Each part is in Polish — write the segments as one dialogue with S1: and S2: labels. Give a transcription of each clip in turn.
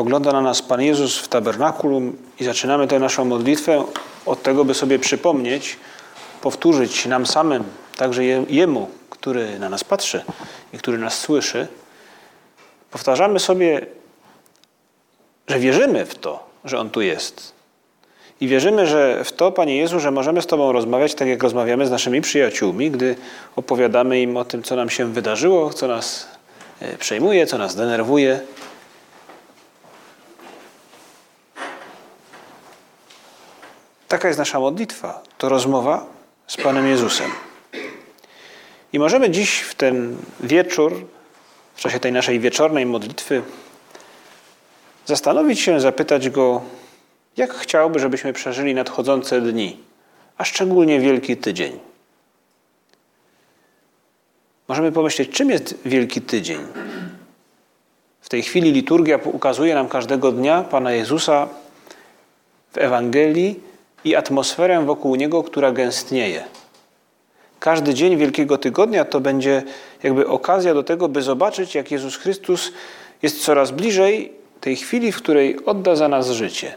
S1: Spogląda na nas Pan Jezus w tabernakulum i zaczynamy tę naszą modlitwę od tego, by sobie przypomnieć, powtórzyć nam samym, także Jemu, który na nas patrzy i który nas słyszy. Powtarzamy sobie, że wierzymy w to, że On tu jest. I wierzymy, że w to, Panie Jezu, że możemy z Tobą rozmawiać tak, jak rozmawiamy z naszymi przyjaciółmi, gdy opowiadamy im o tym, co nam się wydarzyło, co nas e, przejmuje, co nas denerwuje. Taka jest nasza modlitwa. To rozmowa z Panem Jezusem. I możemy dziś w ten wieczór, w czasie tej naszej wieczornej modlitwy, zastanowić się, zapytać Go, jak chciałby, żebyśmy przeżyli nadchodzące dni, a szczególnie Wielki Tydzień. Możemy pomyśleć, czym jest Wielki Tydzień. W tej chwili liturgia ukazuje nam każdego dnia Pana Jezusa w Ewangelii i atmosferę wokół niego, która gęstnieje. Każdy dzień Wielkiego Tygodnia to będzie jakby okazja do tego, by zobaczyć, jak Jezus Chrystus jest coraz bliżej tej chwili, w której odda za nas życie.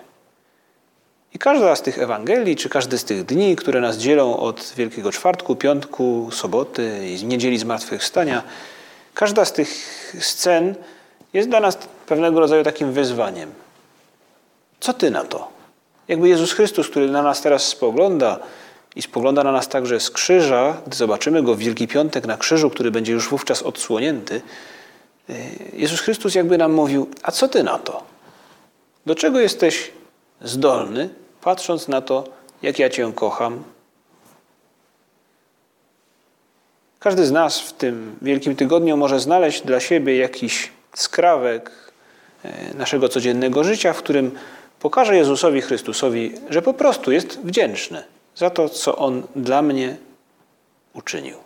S1: I każda z tych Ewangelii, czy każdy z tych dni, które nas dzielą od Wielkiego Czwartku, Piątku, Soboty i Niedzieli Zmartwychwstania, każda z tych scen jest dla nas pewnego rodzaju takim wyzwaniem. Co ty na to? Jakby Jezus Chrystus, który na nas teraz spogląda i spogląda na nas także z krzyża, gdy zobaczymy Go w Wielki Piątek na krzyżu, który będzie już wówczas odsłonięty, y, Jezus Chrystus jakby nam mówił, a co Ty na to? Do czego jesteś zdolny, patrząc na to, jak ja Cię kocham? Każdy z nas w tym Wielkim Tygodniu może znaleźć dla siebie jakiś skrawek y, naszego codziennego życia, w którym pokaże Jezusowi Chrystusowi, że po prostu jest wdzięczny za to, co On dla mnie uczynił.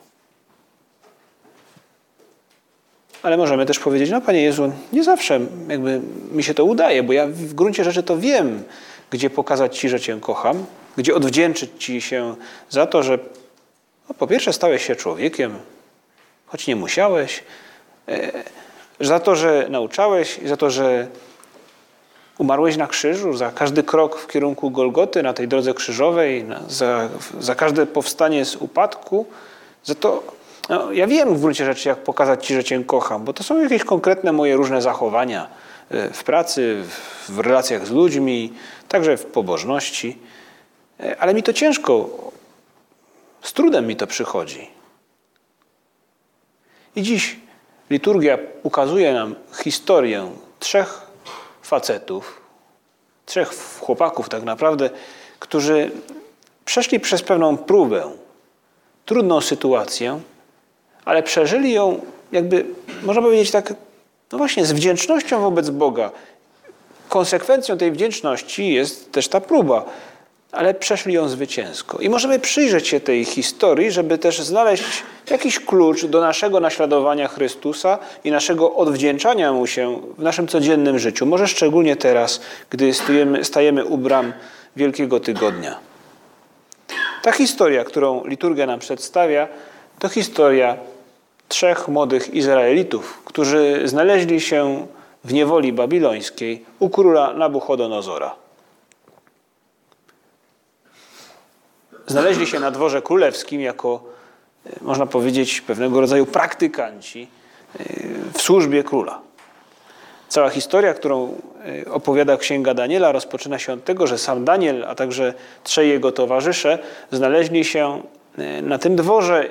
S1: Ale możemy też powiedzieć, no Panie Jezu, nie zawsze jakby mi się to udaje, bo ja w gruncie rzeczy to wiem, gdzie pokazać Ci, że Cię kocham, gdzie odwdzięczyć Ci się za to, że no, po pierwsze stałeś się człowiekiem, choć nie musiałeś, e, za to, że nauczałeś, za to, że Umarłeś na krzyżu za każdy krok w kierunku Golgoty na tej drodze krzyżowej, za, za każde powstanie z upadku. Za to no, ja wiem w gruncie rzeczy, jak pokazać Ci, że Cię kocham, bo to są jakieś konkretne moje różne zachowania e, w pracy, w relacjach z ludźmi, także w pobożności. E, ale mi to ciężko, z trudem mi to przychodzi. I dziś liturgia ukazuje nam historię trzech facetów, trzech chłopaków tak naprawdę, którzy przeszli przez pewną próbę, trudną sytuację, ale przeżyli ją jakby, można powiedzieć tak, no właśnie, z wdzięcznością wobec Boga. Konsekwencją tej wdzięczności jest też ta próba ale przeszli ją zwycięsko. I możemy przyjrzeć się tej historii, żeby też znaleźć jakiś klucz do naszego naśladowania Chrystusa i naszego odwdzięczania Mu się w naszym codziennym życiu. Może szczególnie teraz, gdy stajemy, stajemy u bram Wielkiego Tygodnia. Ta historia, którą liturgia nam przedstawia, to historia trzech młodych Izraelitów, którzy znaleźli się w niewoli babilońskiej u króla Nabuchodonozora. Znaleźli się na dworze królewskim jako, e, można powiedzieć, pewnego rodzaju praktykanci e, w służbie króla. Cała historia, którą e, opowiada Księga Daniela, rozpoczyna się od tego, że sam Daniel, a także trzej jego towarzysze znaleźli się na tym dworze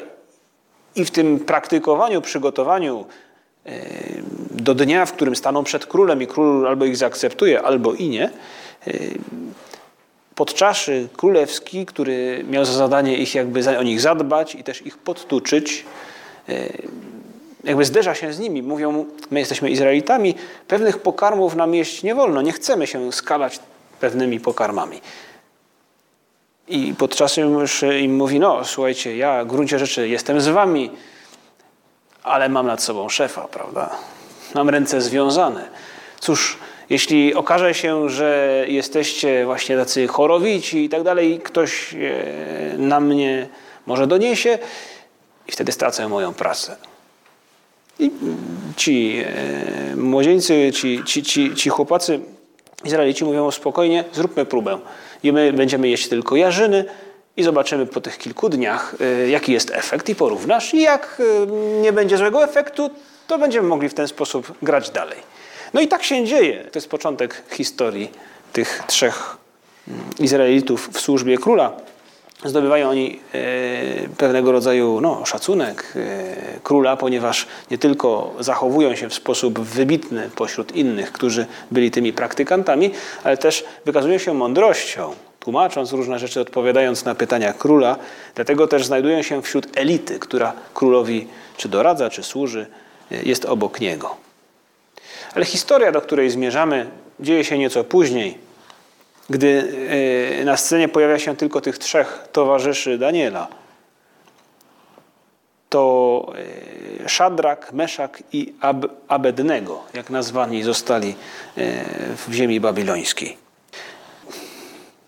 S1: i w tym praktykowaniu, przygotowaniu do dnia, w którym staną przed królem i król albo ich zaakceptuje, albo i nie, podczaszy królewski, który miał za zadanie ich jakby o nich zadbać i też ich podtuczyć, jakby zderza się z nimi. Mówią my jesteśmy Izraelitami, pewnych pokarmów nam jeść nie wolno, nie chcemy się skalać pewnymi pokarmami. I podczas już im mówi, no słuchajcie, ja w gruncie rzeczy jestem z wami, ale mam nad sobą szefa, prawda? Mam ręce związane. Cóż, jeśli okaże się, że jesteście właśnie tacy chorowici i tak dalej, ktoś e, na mnie może doniesie i wtedy stracę moją pracę. I ci e, młodzieńcy, ci, ci, ci, ci chłopacy, Izraelici mówią spokojnie, zróbmy próbę. I my będziemy jeść tylko jarzyny i zobaczymy po tych kilku dniach, e, jaki jest efekt i porównasz. I jak nie będzie złego efektu, to będziemy mogli w ten sposób grać dalej. No i tak się dzieje. To jest początek historii tych trzech mm, Izraelitów w służbie króla. Zdobywają oni e, pewnego rodzaju no, szacunek e, króla, ponieważ nie tylko zachowują się w sposób wybitny pośród innych, którzy byli tymi praktykantami, ale też wykazują się mądrością, tłumacząc różne rzeczy, odpowiadając na pytania króla. Dlatego też znajdują się wśród elity, która królowi czy doradza, czy służy, e, jest obok niego. Ale historia, do której zmierzamy, dzieje się nieco później, gdy e, na scenie pojawia się tylko tych trzech towarzyszy Daniela. To e, Szadrak, Meszak i Ab Abednego, jak nazwani zostali e, w ziemi babilońskiej.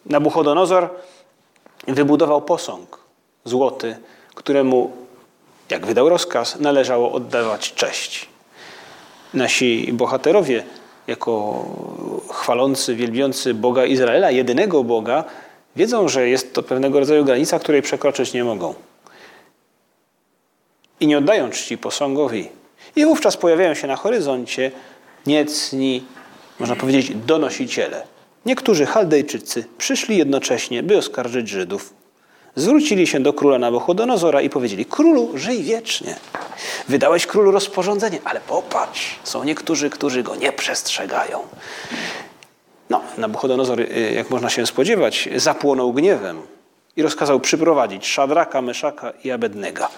S1: Nabuchodonozor wybudował posąg złoty, któremu, jak wydał rozkaz, należało oddawać cześć nasi bohaterowie, jako chwalący, wielbiący Boga Izraela, jedynego Boga, wiedzą, że jest to pewnego rodzaju granica, której przekroczyć nie mogą. I nie oddają czci posągowi. I wówczas pojawiają się na horyzoncie niecni, można powiedzieć, donosiciele. Niektórzy Chaldejczycy przyszli jednocześnie, by oskarżyć Żydów zwrócili się do króla Nabuchodonozora i powiedzieli: Królu, żyj wiecznie. Wydałeś królu rozporządzenie, ale popatrz, są niektórzy, którzy go nie przestrzegają. No, Nabuchodonozor, y, jak można się spodziewać, zapłonął gniewem i rozkazał przyprowadzić Szadraka, Meszaka i Abednego.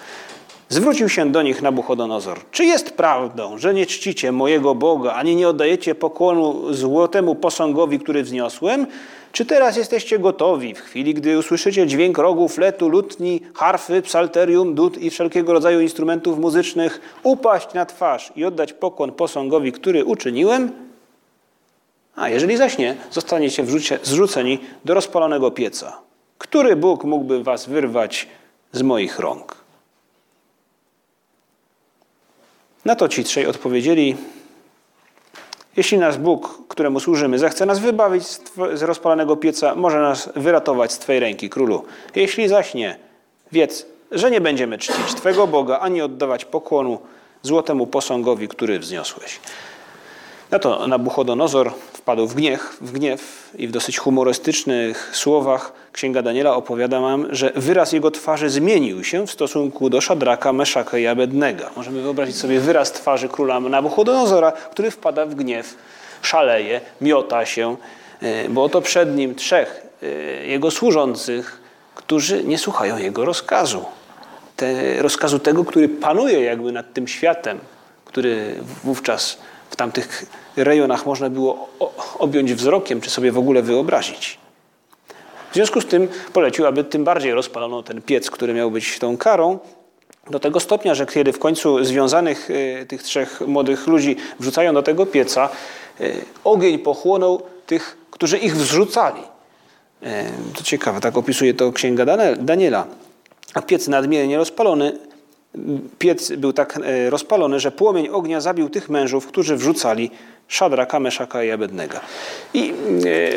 S1: Zwrócił się do nich Nabuchodonozor. Czy jest prawdą, że nie czcicie mojego Boga, ani nie oddajecie pokłonu złotemu posągowi, który wzniosłem? Czy teraz jesteście gotowi w chwili, gdy usłyszycie dźwięk rogu, fletu, lutni, harfy, psalterium, dud i wszelkiego rodzaju instrumentów muzycznych, upaść na twarz i oddać pokłon posągowi, który uczyniłem? A jeżeli zaś nie, zostaniecie zrzuceni do rozpalonego pieca. Który Bóg mógłby was wyrwać z moich rąk? Na to ci trzej odpowiedzieli, jeśli nasz Bóg, któremu służymy, zechce nas wybawić z rozpalonego pieca, może nas wyratować z Twojej ręki, królu. Jeśli zaś nie, wiedz, że nie będziemy czcić Twego Boga, ani oddawać pokłonu złotemu posągowi, który wzniosłeś. Na to Nabuchodonozor wpadł w gniew, w gniew i w dosyć humorystycznych słowach Księga Daniela opowiada nam, że wyraz jego twarzy zmienił się w stosunku do Szadraka, Meszaka i Abednego. Możemy wyobrazić sobie wyraz twarzy króla Nabuchodonozora, który wpada w gniew, szaleje, miota się, e, bo oto przed nim trzech e, jego służących, którzy nie słuchają jego rozkazu. Te, rozkazu tego, który panuje jakby nad tym światem, który wówczas w tamtych rejonach można było objąć wzrokiem, czy sobie w ogóle wyobrazić. W związku z tym polecił, aby tym bardziej rozpalono ten piec, który miał być tą karą, do tego stopnia, że kiedy w końcu związanych e, tych trzech młodych ludzi wrzucają do tego pieca, e, ogień pochłonął tych, którzy ich wrzucali. E, to ciekawe, tak opisuje to księga Daniela. A piec nadmiernie rozpalony piec był tak rozpalony, że płomień ognia zabił tych mężów, którzy wrzucali Szadraka, Meszaka i Abednego. I e,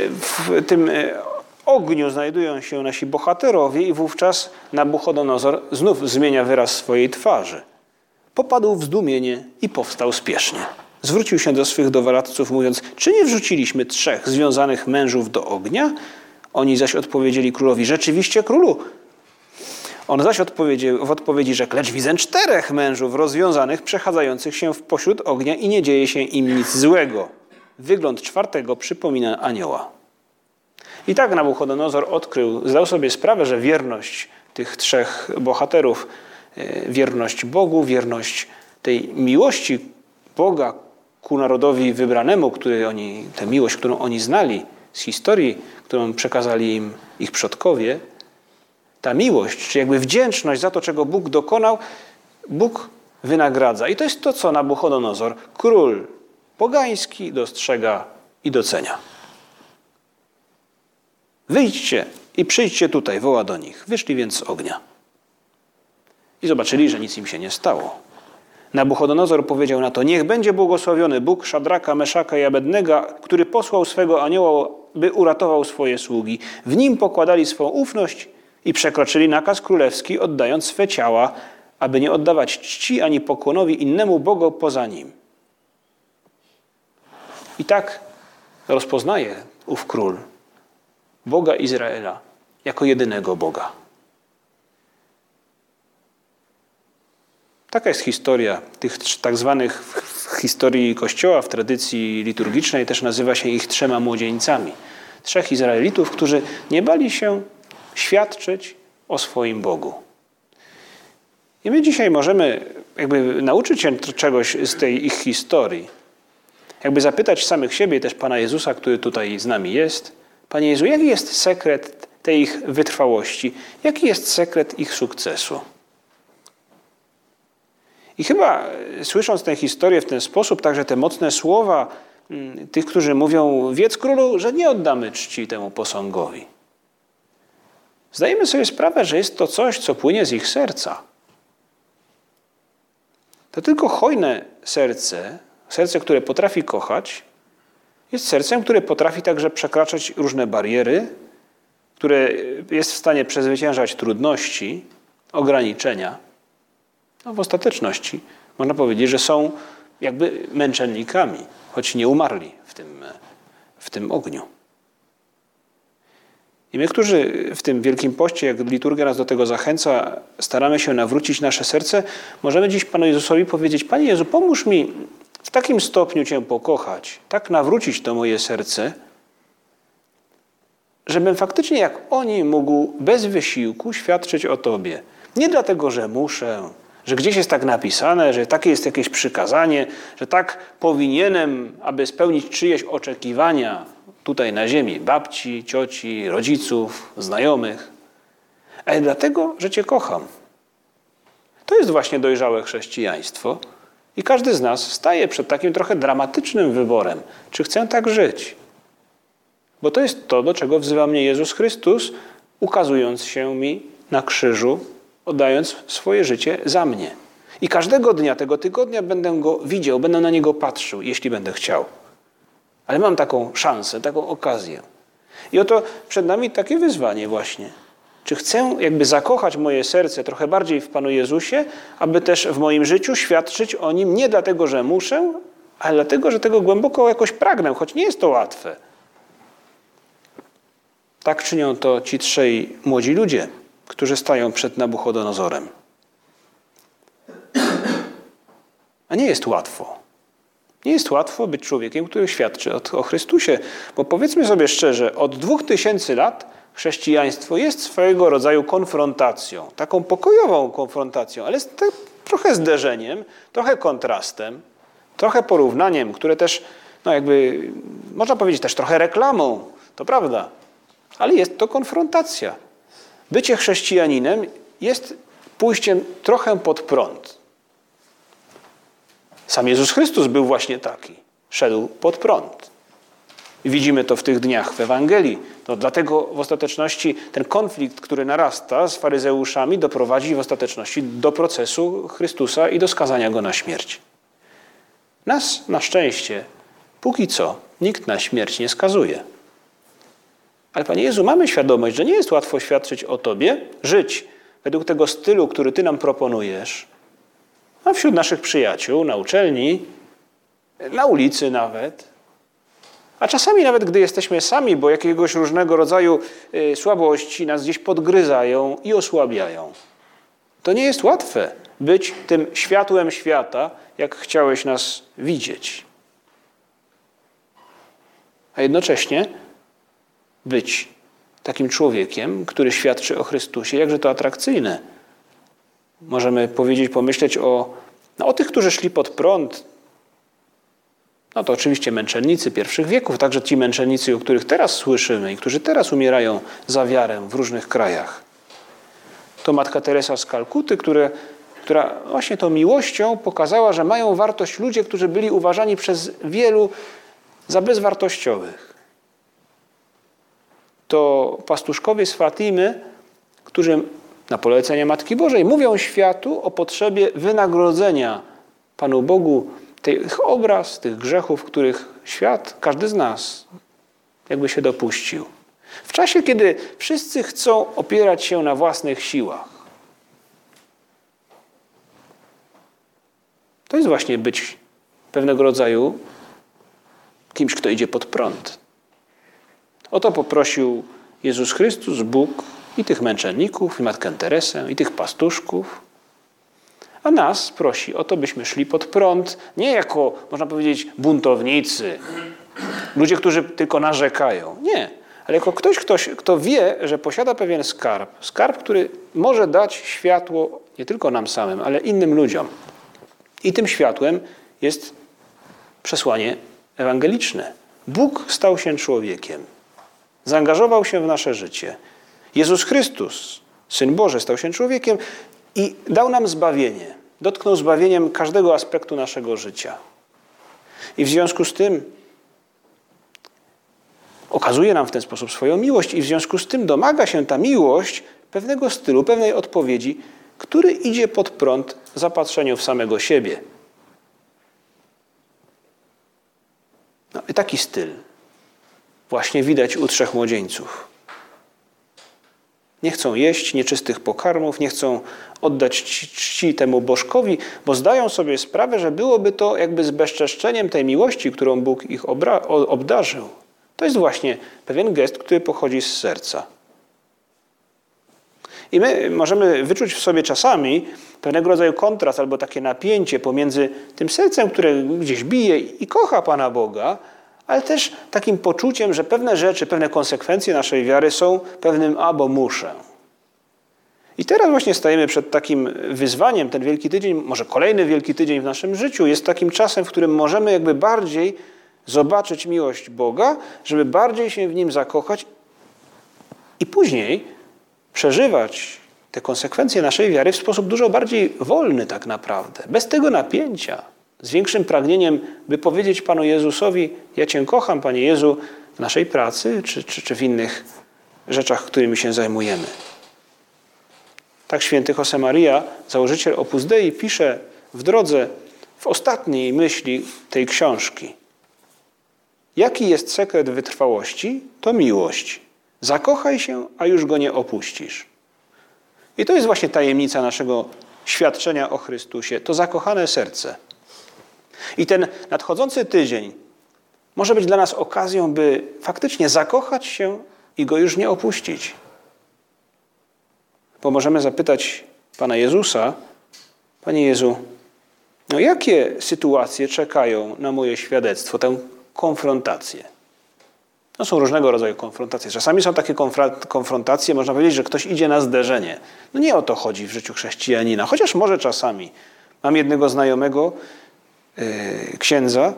S1: w tym e, ogniu znajdują się nasi bohaterowie i wówczas Nabuchodonozor znów zmienia wyraz swojej twarzy. Popadł w zdumienie i powstał spiesznie. Zwrócił się do swych doradców, mówiąc: Czy nie wrzuciliśmy trzech związanych mężów do ognia? Oni zaś odpowiedzieli królowi: Rzeczywiście, królu, on zaś w odpowiedzi rzekł, lecz widzę czterech mężów rozwiązanych, przechadzających się w pośród ognia i nie dzieje się im nic złego. Wygląd czwartego przypomina anioła. I tak Nabuchodonozor odkrył, zdał sobie sprawę, że wierność tych trzech bohaterów e, wierność Bogu, wierność tej miłości Boga ku narodowi wybranemu, który oni, tę miłość, którą oni znali z historii, którą przekazali im ich przodkowie, ta miłość, czy jakby wdzięczność za to, czego Bóg dokonał, Bóg wynagradza. I to jest to, co Nabuchodonozor, król pogański, dostrzega i docenia. Wyjdźcie i przyjdźcie tutaj, woła do nich. Wyszli więc z ognia. I zobaczyli, że nic im się nie stało. Nabuchodonozor powiedział na to: Niech będzie błogosławiony Bóg Szadraka, Meszaka i Abednego, który posłał swego anioła, by uratował swoje sługi. W nim pokładali swoją ufność i przekroczyli nakaz królewski, oddając swe ciała, aby nie oddawać czci ani pokłonowi innemu Bogu poza nim. I tak rozpoznaje ów król Boga Izraela jako jedynego Boga. Taka jest historia tych tak zwanych w historii Kościoła, w tradycji liturgicznej też nazywa się ich trzema młodzieńcami. Trzech Izraelitów, którzy nie bali się świadczyć o swoim Bogu. I my dzisiaj możemy jakby nauczyć się czegoś z tej ich historii. Jakby zapytać samych siebie, też Pana Jezusa, który tutaj z nami jest. Panie Jezu, jaki jest sekret tej ich wytrwałości? Jaki jest sekret ich sukcesu? I chyba e, słysząc tę historię w ten sposób, także te mocne słowa mm, tych, którzy mówią, wiedz królu, że nie oddamy czci temu posągowi. Zdajemy sobie sprawę, że jest to coś, co płynie z ich serca. To tylko hojne serce, serce, które potrafi kochać, jest sercem, które potrafi także przekraczać różne bariery, które jest w stanie przezwyciężać trudności, ograniczenia. No, w ostateczności można powiedzieć, że są jakby męczennikami, choć nie umarli w tym, w tym ogniu. I my, którzy w tym Wielkim Poście, jak liturgia nas do tego zachęca, staramy się nawrócić nasze serce, możemy dziś Panu Jezusowi powiedzieć, Panie Jezu, pomóż mi w takim stopniu Cię pokochać, tak nawrócić to moje serce, żebym faktycznie jak oni mógł bez wysiłku świadczyć o Tobie. Nie dlatego, że muszę, że gdzieś jest tak napisane, że takie jest jakieś przykazanie, że tak powinienem, aby spełnić czyjeś oczekiwania tutaj na ziemi, babci, cioci, rodziców, znajomych, ale dlatego, że Cię kocham. To jest właśnie dojrzałe chrześcijaństwo i każdy z nas staje przed takim trochę dramatycznym wyborem, czy chcę tak żyć. Bo to jest to, do czego wzywa mnie Jezus Chrystus, ukazując się mi na krzyżu oddając swoje życie za mnie. I każdego dnia tego tygodnia będę go widział, będę na niego patrzył, jeśli będę chciał. Ale mam taką szansę, taką okazję. I oto przed nami takie wyzwanie właśnie. Czy chcę jakby zakochać moje serce trochę bardziej w Panu Jezusie, aby też w moim życiu świadczyć o Nim nie dlatego, że muszę, ale dlatego, że tego głęboko jakoś pragnę, choć nie jest to łatwe. Tak czynią to ci trzej młodzi ludzie którzy stają przed Nabuchodonozorem. A nie jest łatwo. Nie jest łatwo być człowiekiem, który świadczy o Chrystusie, bo powiedzmy sobie szczerze, od dwóch tysięcy lat chrześcijaństwo jest swojego rodzaju konfrontacją, taką pokojową konfrontacją, ale z trochę zderzeniem, trochę kontrastem, trochę porównaniem, które też, no jakby, można powiedzieć też trochę reklamą, to prawda, ale jest to konfrontacja. Bycie chrześcijaninem jest pójściem trochę pod prąd. Sam Jezus Chrystus był właśnie taki. Szedł pod prąd. Widzimy to w tych dniach w Ewangelii. To dlatego w ostateczności ten konflikt, który narasta z faryzeuszami, doprowadzi w ostateczności do procesu Chrystusa i do skazania go na śmierć. Nas na szczęście, póki co, nikt na śmierć nie skazuje. Ale Panie Jezu, mamy świadomość, że nie jest łatwo świadczyć o Tobie, żyć według tego stylu, który Ty nam proponujesz, a wśród naszych przyjaciół, na uczelni, na ulicy nawet. A czasami nawet gdy jesteśmy sami, bo jakiegoś różnego rodzaju y, słabości nas gdzieś podgryzają i osłabiają. To nie jest łatwe być tym światłem świata, jak chciałeś nas widzieć. A jednocześnie być takim człowiekiem, który świadczy o Chrystusie, jakże to atrakcyjne. Możemy powiedzieć, pomyśleć o, no, o tych, którzy szli pod prąd. No to oczywiście męczennicy pierwszych wieków, także ci męczennicy, o których teraz słyszymy i którzy teraz umierają za wiarę w różnych krajach. To matka Teresa z Kalkuty, które, która właśnie tą miłością pokazała, że mają wartość ludzie, którzy byli uważani przez wielu za bezwartościowych. To pastuszkowie z Fatimy, którzy na polecenie Matki Bożej mówią światu o potrzebie wynagrodzenia Panu Bogu tych obraz, tych grzechów, których świat, każdy z nas jakby się dopuścił. W czasie, kiedy wszyscy chcą opierać się na własnych siłach. To jest właśnie być pewnego rodzaju kimś, kto idzie pod prąd. O to poprosił Jezus Chrystus, Bóg i tych męczenników, i Matkę Teresę, i tych pastuszków. A nas prosi o to, byśmy szli pod prąd, nie jako, można powiedzieć, buntownicy, ludzie, którzy tylko narzekają. Nie, ale jako ktoś, ktoś, kto wie, że posiada pewien skarb. Skarb, który może dać światło nie tylko nam samym, ale innym ludziom. I tym światłem jest przesłanie ewangeliczne. Bóg stał się człowiekiem. Zaangażował się w nasze życie. Jezus Chrystus, Syn Boży, stał się człowiekiem i dał nam zbawienie. Dotknął zbawieniem każdego aspektu naszego życia. I w związku z tym okazuje nam w ten sposób swoją miłość, i w związku z tym domaga się ta miłość pewnego stylu, pewnej odpowiedzi, który idzie pod prąd zapatrzeniu w samego siebie. No i taki styl właśnie widać u trzech młodzieńców. Nie chcą jeść nieczystych pokarmów, nie chcą oddać czci temu bożkowi, bo zdają sobie sprawę, że byłoby to jakby zbezczeszczeniem tej miłości, którą Bóg ich obdarzył. To jest właśnie pewien gest, który pochodzi z serca. I my możemy wyczuć w sobie czasami pewnego rodzaju kontrast albo takie napięcie pomiędzy tym sercem, które gdzieś bije i kocha Pana Boga, ale też takim poczuciem, że pewne rzeczy, pewne konsekwencje naszej wiary są pewnym albo muszę. I teraz właśnie stajemy przed takim wyzwaniem. Ten Wielki Tydzień, może kolejny Wielki Tydzień w naszym życiu, jest takim czasem, w którym możemy jakby bardziej zobaczyć miłość Boga, żeby bardziej się w Nim zakochać i później przeżywać te konsekwencje naszej wiary w sposób dużo bardziej wolny tak naprawdę, bez tego napięcia, z większym pragnieniem, by powiedzieć Panu Jezusowi: Ja Cię kocham, Panie Jezu, w naszej pracy czy, czy, czy w innych rzeczach, którymi się zajmujemy. Tak święty Josemaria, założyciel Opus Dei, pisze w drodze, w ostatniej myśli tej książki. Jaki jest sekret wytrwałości? To miłość. Zakochaj się, a już go nie opuścisz. I to jest właśnie tajemnica naszego świadczenia o Chrystusie, to zakochane serce. I ten nadchodzący tydzień może być dla nas okazją, by faktycznie zakochać się i go już nie opuścić. Bo możemy zapytać Pana Jezusa, Panie Jezu, no jakie sytuacje czekają na moje świadectwo, tę konfrontację? No są różnego rodzaju konfrontacje. Czasami są takie konfrontacje, można powiedzieć, że ktoś idzie na zderzenie. No nie o to chodzi w życiu chrześcijanina, chociaż może czasami. Mam jednego znajomego, księdza,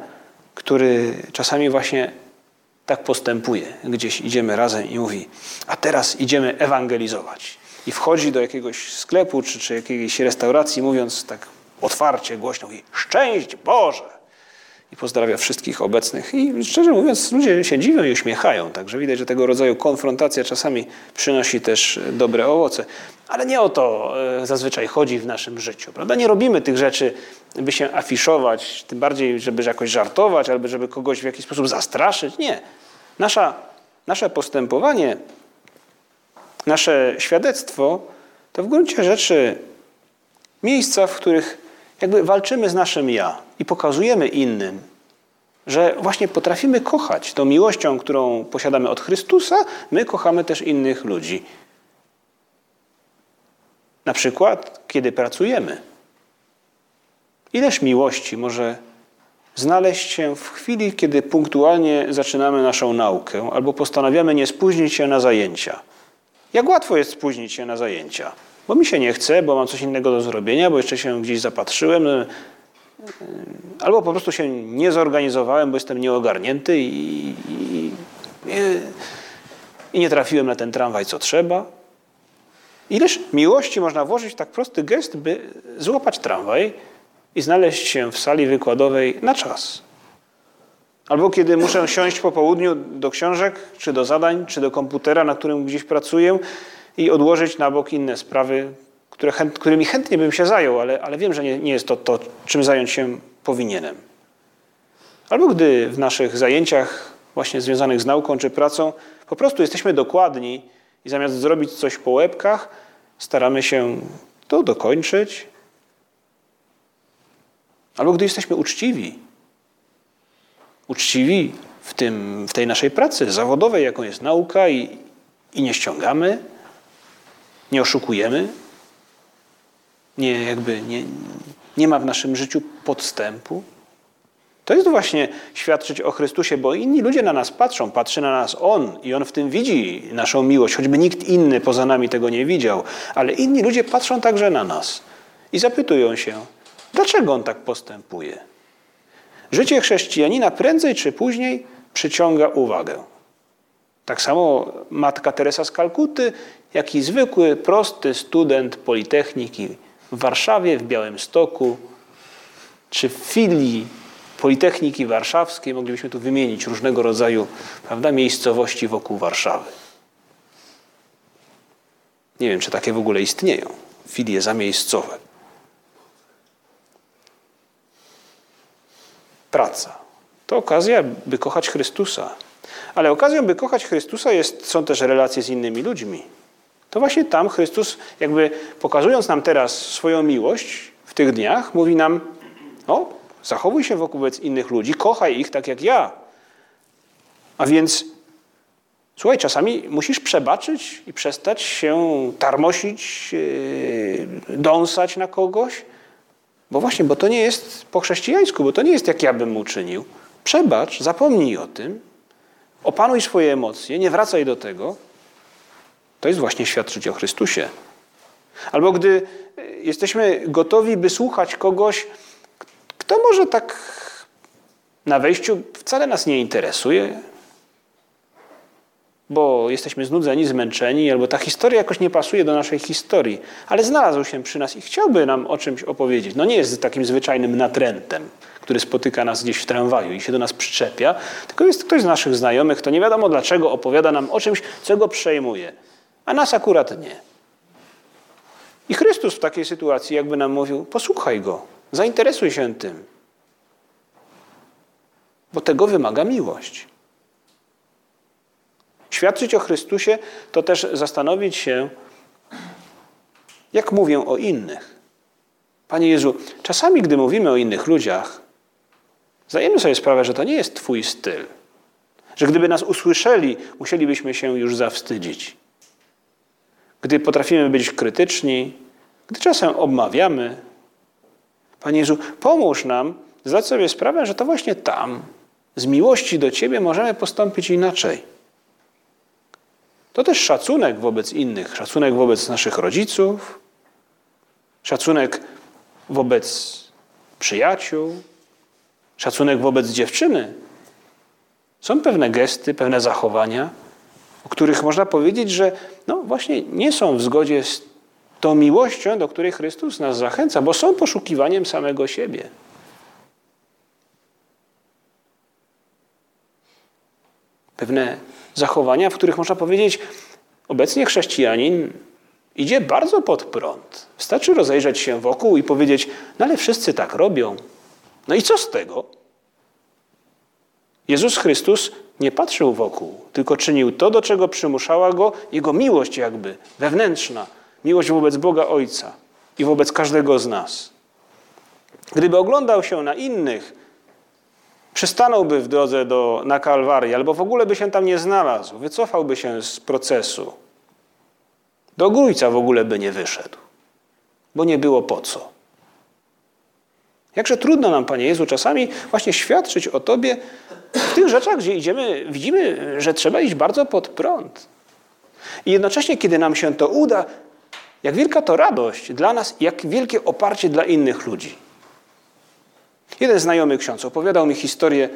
S1: który czasami właśnie tak postępuje. Gdzieś idziemy razem i mówi, a teraz idziemy ewangelizować. I wchodzi do jakiegoś sklepu czy, czy jakiejś restauracji, mówiąc tak otwarcie, głośno, mówi, szczęść Boże! I pozdrawia wszystkich obecnych. I szczerze mówiąc, ludzie się dziwią i uśmiechają, także widać, że tego rodzaju konfrontacja czasami przynosi też dobre owoce. Ale nie o to e, zazwyczaj chodzi w naszym życiu. Prawda? Nie robimy tych rzeczy, by się afiszować, tym bardziej, żeby jakoś żartować, albo żeby kogoś w jakiś sposób zastraszyć. Nie. Nasza, nasze postępowanie, nasze świadectwo to w gruncie rzeczy miejsca, w których jakby walczymy z naszym ja i pokazujemy innym, że właśnie potrafimy kochać tą miłością, którą posiadamy od Chrystusa, my kochamy też innych ludzi. Na przykład, kiedy pracujemy. Ileż miłości może znaleźć się w chwili, kiedy punktualnie zaczynamy naszą naukę albo postanawiamy nie spóźnić się na zajęcia. Jak łatwo jest spóźnić się na zajęcia. bo mi się nie chce, bo mam coś innego do zrobienia, bo jeszcze się gdzieś zapatrzyłem, albo po prostu się nie zorganizowałem, bo jestem nieogarnięty i, i, i nie trafiłem na ten tramwaj, co trzeba. Ileż miłości można włożyć w tak prosty gest, by złapać tramwaj i znaleźć się w sali wykładowej na czas. Albo kiedy muszę siąść po południu do książek, czy do zadań, czy do komputera, na którym gdzieś pracuję i odłożyć na bok inne sprawy, które chęt, którymi chętnie bym się zajął, ale, ale wiem, że nie, nie jest to to, czym zająć się powinienem. Albo gdy w naszych zajęciach właśnie związanych z nauką czy pracą po prostu jesteśmy dokładni i zamiast zrobić coś po łebkach, staramy się to dokończyć. Albo gdy jesteśmy uczciwi. Uczciwi w, tym, w tej naszej pracy zawodowej, jaką jest nauka, i, i nie ściągamy, nie oszukujemy, nie, jakby nie, nie ma w naszym życiu podstępu. To jest właśnie świadczyć o Chrystusie, bo inni ludzie na nas patrzą, patrzy na nas On i On w tym widzi naszą miłość, choćby nikt inny poza nami tego nie widział, ale inni ludzie patrzą także na nas i zapytują się, dlaczego On tak postępuje. Życie chrześcijanina prędzej czy później przyciąga uwagę. Tak samo matka Teresa z Kalkuty, jak i zwykły, prosty student Politechniki w Warszawie, w Białymstoku, czy w filii Politechniki Warszawskiej, moglibyśmy tu wymienić różnego rodzaju prawda, miejscowości wokół Warszawy. Nie wiem, czy takie w ogóle istnieją, filie zamiejscowe. Praca. To okazja, by kochać Chrystusa. Ale okazją, by kochać Chrystusa jest, są też relacje z innymi ludźmi. To właśnie tam Chrystus, jakby pokazując nam teraz swoją miłość w tych dniach, mówi nam: O, Zachowuj się wobec innych ludzi, kochaj ich tak jak ja. A więc, słuchaj, czasami musisz przebaczyć i przestać się tarmosić, yy, dąsać na kogoś. Bo właśnie, bo to nie jest po chrześcijańsku, bo to nie jest jak ja bym uczynił. Przebacz, zapomnij o tym, opanuj swoje emocje, nie wracaj do tego. To jest właśnie świadczyć o Chrystusie. Albo gdy jesteśmy gotowi, by słuchać kogoś, kto może tak na wejściu wcale nas nie interesuje, bo jesteśmy znudzeni, zmęczeni, albo ta historia jakoś nie pasuje do naszej historii, ale znalazł się przy nas i chciałby nam o czymś opowiedzieć. No nie jest takim zwyczajnym natrętem, który spotyka nas gdzieś w tramwaju i się do nas przyczepia, tylko jest ktoś z naszych znajomych, kto nie wiadomo dlaczego opowiada nam o czymś, co go przejmuje, a nas akurat nie. I Chrystus w takiej sytuacji jakby nam mówił, posłuchaj go, Zainteresuj się tym, bo tego wymaga miłość. Świadczyć o Chrystusie to też zastanowić się, jak mówię o innych. Panie Jezu, czasami, gdy mówimy o innych ludziach, zdajemy sobie sprawę, że to nie jest Twój styl. Że gdyby nas usłyszeli, musielibyśmy się już zawstydzić. Gdy potrafimy być krytyczni, gdy czasem obmawiamy, Panie Jezu, pomóż nam zdać sobie sprawę, że to właśnie tam, z miłości do Ciebie, możemy postąpić inaczej. To też szacunek wobec innych, szacunek wobec naszych rodziców, szacunek wobec przyjaciół, szacunek wobec dziewczyny. Są pewne gesty, pewne zachowania, o których można powiedzieć, że no właśnie nie są w zgodzie z tą miłością, do której Chrystus nas zachęca, bo są poszukiwaniem samego siebie. Pewne zachowania, w których można powiedzieć, obecnie chrześcijanin idzie bardzo pod prąd. Wystarczy rozejrzeć się wokół i powiedzieć, no ale wszyscy tak robią. No i co z tego? Jezus Chrystus nie patrzył wokół, tylko czynił to, do czego przymuszała go jego miłość jakby wewnętrzna, miłość wobec Boga Ojca i wobec każdego z nas. Gdyby oglądał się na innych, przystanąłby w drodze do, na Kalwarię, albo w ogóle by się tam nie znalazł, wycofałby się z procesu. Do Grójca w ogóle by nie wyszedł, bo nie było po co. Jakże trudno nam, Panie Jezu, czasami właśnie świadczyć o Tobie w tych rzeczach, gdzie idziemy, widzimy, że trzeba iść bardzo pod prąd. I jednocześnie, kiedy nam się to uda, jak wielka to radość dla nas, jak wielkie oparcie dla innych ludzi. Jeden znajomy ksiądz opowiadał mi historię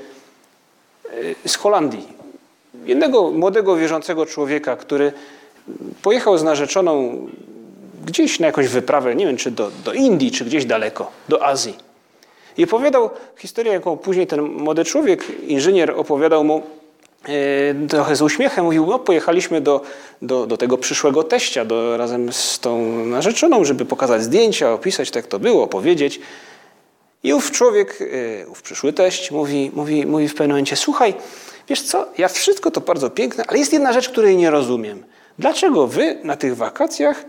S1: e, z Holandii. Jednego młodego, wierzącego człowieka, który pojechał z narzeczoną gdzieś na jakąś wyprawę, nie wiem czy do, do Indii, czy gdzieś daleko, do Azji. I opowiadał historię, jaką później ten młody człowiek, inżynier, opowiadał mu e, trochę z uśmiechem. Mówił, no pojechaliśmy do, do, do tego przyszłego teścia do, razem z tą narzeczoną, żeby pokazać zdjęcia, opisać, tak to było, opowiedzieć. I ów człowiek, e, ów przyszły teść mówi, mówi, mówi w pewnym momencie, słuchaj, wiesz co, ja wszystko to bardzo piękne, ale jest jedna rzecz, której nie rozumiem. Dlaczego wy na tych wakacjach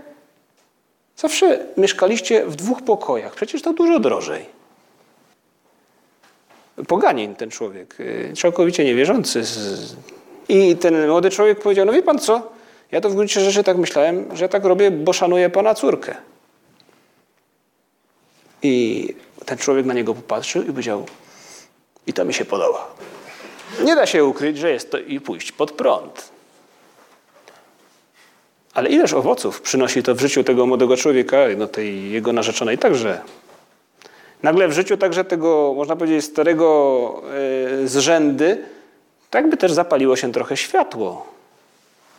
S1: zawsze mieszkaliście w dwóch pokojach? Przecież to dużo drożej. Poganin ten człowiek, y, całkowicie niewierzący. I ten młody człowiek powiedział, no wie pan co, ja to w gruncie rzeczy tak myślałem, że tak robię, bo szanuję pana córkę. I ten człowiek na niego popatrzył i powiedział, i to mi się podoba. Nie da się ukryć, że jest to i pójść pod prąd. Ale ileż owoców przynosi to w życiu tego młodego człowieka, no tej jego narzeczonej także. Nagle w życiu także tego, można powiedzieć, starego e, z rzędy, tak by też zapaliło się trochę światło.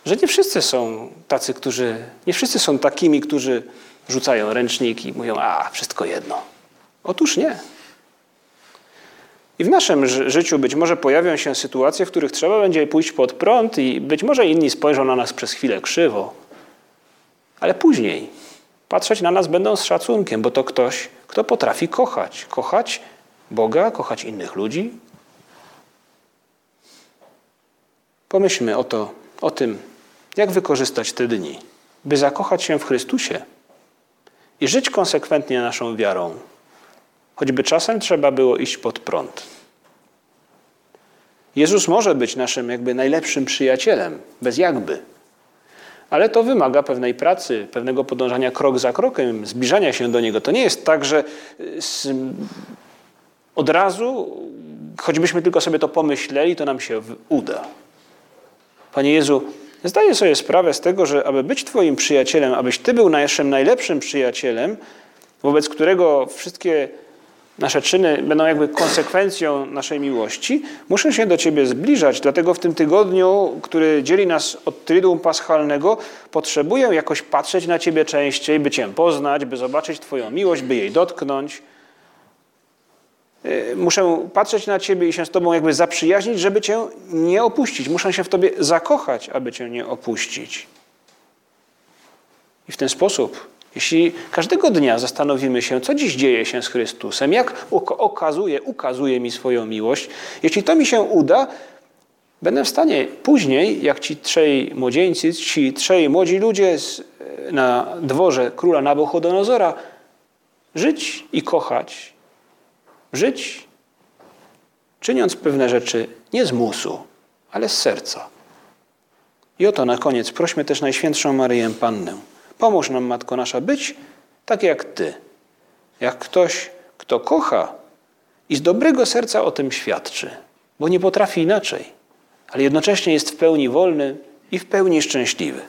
S1: Że nie wszyscy są tacy, którzy, nie wszyscy są takimi, którzy rzucają ręczniki i mówią, a, wszystko jedno. Otóż nie. I w naszym życiu być może pojawią się sytuacje, w których trzeba będzie pójść pod prąd i być może inni spojrzą na nas przez chwilę krzywo. Ale później patrzeć na nas będą z szacunkiem, bo to ktoś, kto potrafi kochać. Kochać Boga, kochać innych ludzi. Pomyślmy o, to, o tym, jak wykorzystać te dni, by zakochać się w Chrystusie i żyć konsekwentnie naszą wiarą, choćby czasem trzeba było iść pod prąd. Jezus może być naszym jakby najlepszym przyjacielem, bez jakby. Ale to wymaga pewnej pracy, pewnego podążania krok za krokiem, zbliżania się do Niego. To nie jest tak, że od razu, choćbyśmy tylko sobie to pomyśleli, to nam się uda. Panie Jezu, zdaję sobie sprawę z tego, że aby być Twoim przyjacielem, abyś Ty był naszym najlepszym przyjacielem, wobec którego wszystkie nasze czyny będą jakby konsekwencją naszej miłości, muszę się do Ciebie zbliżać. Dlatego w tym tygodniu, który dzieli nas od Triduum Paschalnego, potrzebuję jakoś patrzeć na Ciebie częściej, by Cię poznać, by zobaczyć Twoją miłość, by jej dotknąć. Y, muszę patrzeć na Ciebie i się z Tobą jakby zaprzyjaźnić, żeby Cię nie opuścić. Muszę się w Tobie zakochać, aby Cię nie opuścić. I w ten sposób jeśli każdego dnia zastanowimy się, co dziś dzieje się z Chrystusem, jak okazuje, ukazuje mi swoją miłość, jeśli to mi się uda, będę w stanie później, jak ci trzej młodzieńcy, ci trzej młodzi ludzie na dworze króla Nabuchodonozora, żyć i kochać. Żyć, czyniąc pewne rzeczy nie z musu, ale z serca. I oto na koniec prośmy też Najświętszą Maryję Pannę Pomóż nam, Matko Nasza, być tak jak Ty. Jak ktoś, kto kocha i z dobrego serca o tym świadczy, bo nie potrafi inaczej, ale jednocześnie jest w pełni wolny i w pełni szczęśliwy.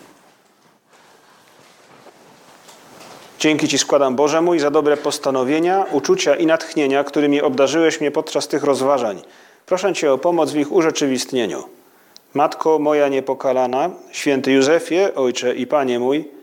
S1: Dzięki Ci składam, Boże mój, za dobre postanowienia, uczucia i natchnienia, którymi obdarzyłeś mnie podczas tych rozważań. Proszę Cię o pomoc w ich urzeczywistnieniu. Matko moja niepokalana, święty Józefie, Ojcze i Panie mój,